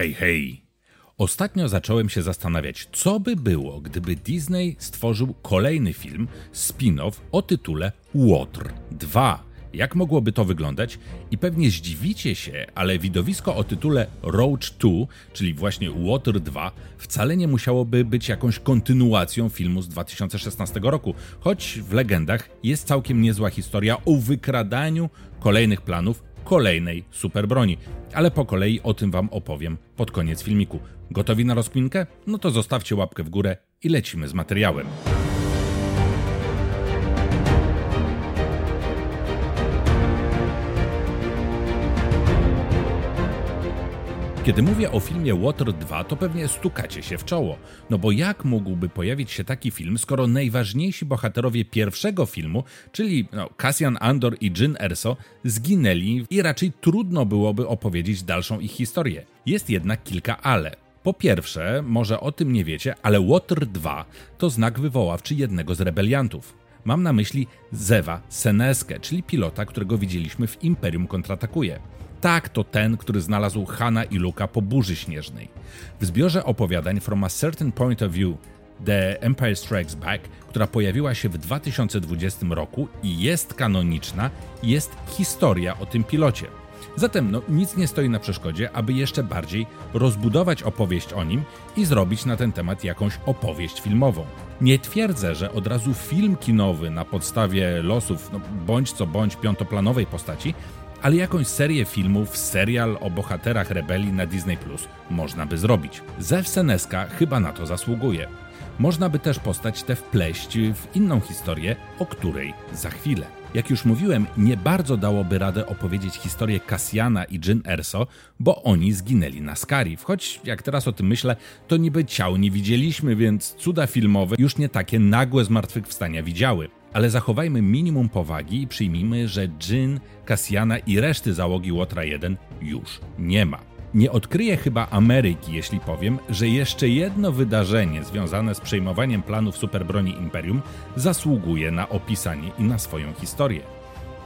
Hej, hej. Ostatnio zacząłem się zastanawiać, co by było, gdyby Disney stworzył kolejny film, spin-off o tytule Łotr 2. Jak mogłoby to wyglądać? I pewnie zdziwicie się, ale widowisko o tytule Roach 2, czyli właśnie Water 2, wcale nie musiałoby być jakąś kontynuacją filmu z 2016 roku, choć w legendach jest całkiem niezła historia o wykradaniu kolejnych planów kolejnej superbroni. Ale po kolei o tym Wam opowiem pod koniec filmiku. Gotowi na rozkminkę? No to zostawcie łapkę w górę i lecimy z materiałem. Kiedy mówię o filmie Water 2, to pewnie stukacie się w czoło. No bo jak mógłby pojawić się taki film, skoro najważniejsi bohaterowie pierwszego filmu, czyli no, Cassian Andor i Jyn Erso, zginęli i raczej trudno byłoby opowiedzieć dalszą ich historię. Jest jednak kilka ale. Po pierwsze, może o tym nie wiecie, ale Water 2 to znak wywoławczy jednego z rebeliantów. Mam na myśli Zewa Seneskę, czyli pilota, którego widzieliśmy w Imperium kontratakuje. Tak, to ten, który znalazł Hana i Luka po burzy śnieżnej. W zbiorze opowiadań From a Certain Point of View The Empire Strikes Back, która pojawiła się w 2020 roku i jest kanoniczna, jest historia o tym pilocie. Zatem no, nic nie stoi na przeszkodzie, aby jeszcze bardziej rozbudować opowieść o nim i zrobić na ten temat jakąś opowieść filmową. Nie twierdzę, że od razu film kinowy na podstawie losów, no, bądź co bądź piątoplanowej postaci, ale jakąś serię filmów, serial o bohaterach rebelii na Disney Plus można by zrobić. Zew Seneska chyba na to zasługuje. Można by też postać tę wpleść w inną historię, o której za chwilę. Jak już mówiłem, nie bardzo dałoby radę opowiedzieć historię Cassiana i Jyn Erso, bo oni zginęli na Scarif. Choć jak teraz o tym myślę, to niby ciał nie widzieliśmy, więc cuda filmowe już nie takie nagłe zmartwychwstania widziały ale zachowajmy minimum powagi i przyjmijmy, że Jin, Cassiana i reszty załogi Łotra 1 już nie ma. Nie odkryję chyba Ameryki, jeśli powiem, że jeszcze jedno wydarzenie związane z przejmowaniem planów superbroni Imperium zasługuje na opisanie i na swoją historię.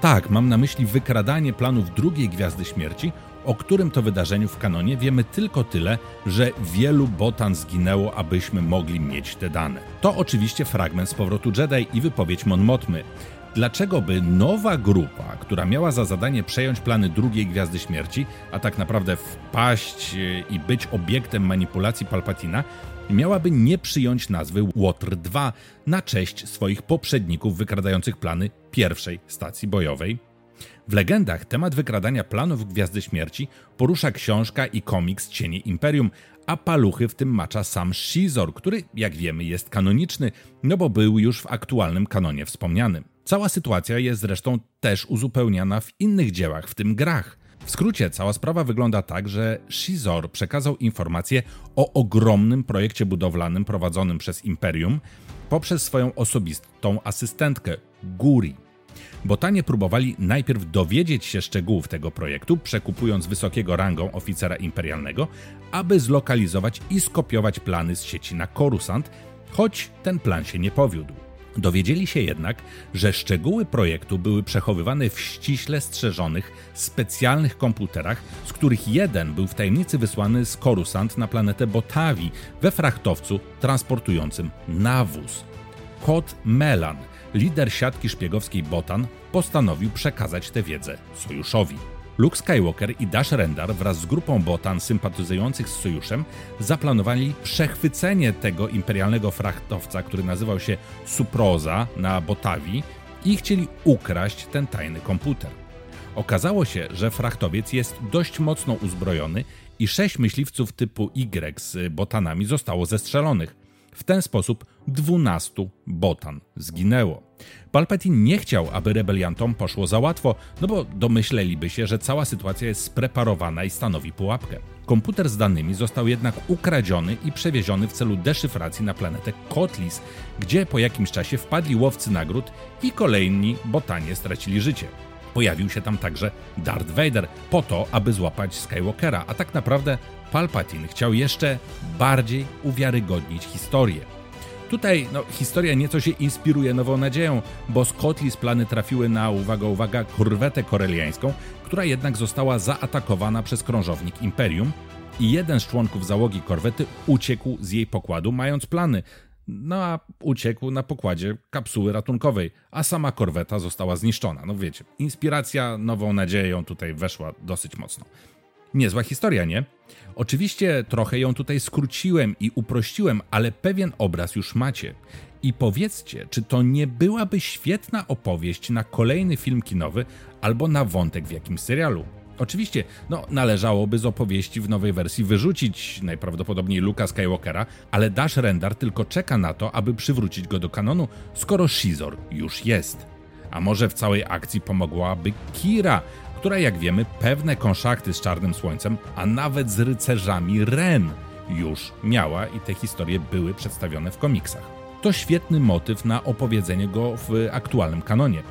Tak, mam na myśli wykradanie planów drugiej Gwiazdy Śmierci, o którym to wydarzeniu w kanonie wiemy tylko tyle, że wielu botan zginęło, abyśmy mogli mieć te dane. To oczywiście fragment z powrotu Jedi i wypowiedź Mon Mothmy. Dlaczego by nowa grupa, która miała za zadanie przejąć plany drugiej Gwiazdy Śmierci, a tak naprawdę wpaść e, i być obiektem manipulacji Palpatina, miałaby nie przyjąć nazwy Water 2 na cześć swoich poprzedników wykradających plany pierwszej stacji bojowej? W legendach temat wykradania planów Gwiazdy Śmierci porusza książka i komiks Cienie Imperium, a paluchy w tym macza sam Shizor, który, jak wiemy, jest kanoniczny, no bo był już w aktualnym kanonie wspomnianym. Cała sytuacja jest zresztą też uzupełniana w innych dziełach, w tym grach. W skrócie, cała sprawa wygląda tak, że Shizor przekazał informacje o ogromnym projekcie budowlanym prowadzonym przez Imperium poprzez swoją osobistą asystentkę, Guri. Botanie próbowali najpierw dowiedzieć się szczegółów tego projektu, przekupując wysokiego rangą oficera imperialnego, aby zlokalizować i skopiować plany z sieci na Coruscant, choć ten plan się nie powiódł. Dowiedzieli się jednak, że szczegóły projektu były przechowywane w ściśle strzeżonych, specjalnych komputerach, z których jeden był w tajemnicy wysłany z Coruscant na planetę Botawi we frachtowcu transportującym nawóz. Kod Melan – lider siatki szpiegowskiej Botan postanowił przekazać tę wiedzę sojuszowi. Luke Skywalker i Dash Rendar wraz z grupą Botan sympatyzujących z sojuszem zaplanowali przechwycenie tego imperialnego frachtowca, który nazywał się Suproza na Botawi i chcieli ukraść ten tajny komputer. Okazało się, że frachtowiec jest dość mocno uzbrojony i sześć myśliwców typu Y z botanami zostało zestrzelonych. W ten sposób 12 botan zginęło. Palpatine nie chciał, aby rebeliantom poszło za łatwo, no bo domyśleliby się, że cała sytuacja jest spreparowana i stanowi pułapkę. Komputer z danymi został jednak ukradziony i przewieziony w celu deszyfracji na planetę Kotlis, gdzie po jakimś czasie wpadli łowcy nagród i kolejni botanie stracili życie. Pojawił się tam także Darth Vader po to, aby złapać Skywalkera, a tak naprawdę Palpatine chciał jeszcze bardziej uwiarygodnić historię. Tutaj no, historia nieco się inspiruje nową nadzieją, bo z Kotlis plany trafiły na, uwaga, uwaga, korwetę koreliańską, która jednak została zaatakowana przez krążownik Imperium i jeden z członków załogi korwety uciekł z jej pokładu, mając plany. No a uciekł na pokładzie kapsuły ratunkowej, a sama korweta została zniszczona. No wiecie, inspiracja nową nadzieją tutaj weszła dosyć mocno. Niezła historia, nie? Oczywiście trochę ją tutaj skróciłem i uprościłem, ale pewien obraz już macie. I powiedzcie, czy to nie byłaby świetna opowieść na kolejny film kinowy albo na wątek w jakimś serialu? Oczywiście, no, należałoby z opowieści w nowej wersji wyrzucić najprawdopodobniej Luka Skywalkera, ale Dash Rendar tylko czeka na to, aby przywrócić go do kanonu, skoro Shizor już jest. A może w całej akcji pomogłaby Kira, która jak wiemy pewne konszakty z Czarnym Słońcem, a nawet z rycerzami Ren już miała i te historie były przedstawione w komiksach. To świetny motyw na opowiedzenie go w aktualnym kanonie.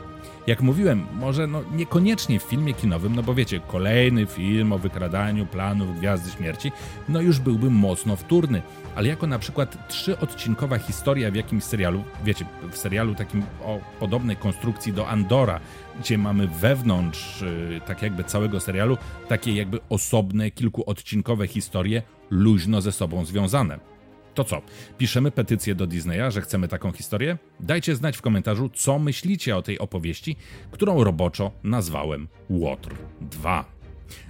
Jak mówiłem, może no niekoniecznie w filmie kinowym, no bo wiecie, kolejny film o wykradaniu planów Gwiazdy Śmierci, no już byłby mocno wtórny, ale jako na przykład trzyodcinkowa historia w jakimś serialu, wiecie, w serialu takim o podobnej konstrukcji do Andora, gdzie mamy wewnątrz yy, tak jakby całego serialu takie jakby osobne, kilkuodcinkowe historie, luźno ze sobą związane. To co? Piszemy petycję do Disneya, że chcemy taką historię? Dajcie znać w komentarzu, co myślicie o tej opowieści, którą roboczo nazwałem Łotr 2.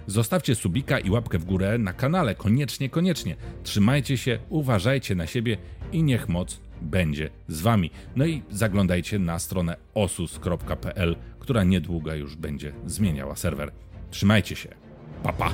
Zostawcie subika i łapkę w górę na kanale, koniecznie, koniecznie. Trzymajcie się, uważajcie na siebie i niech moc będzie z wami. No i zaglądajcie na stronę osus.pl, która niedługo już będzie zmieniała serwer. Trzymajcie się. Pa pa!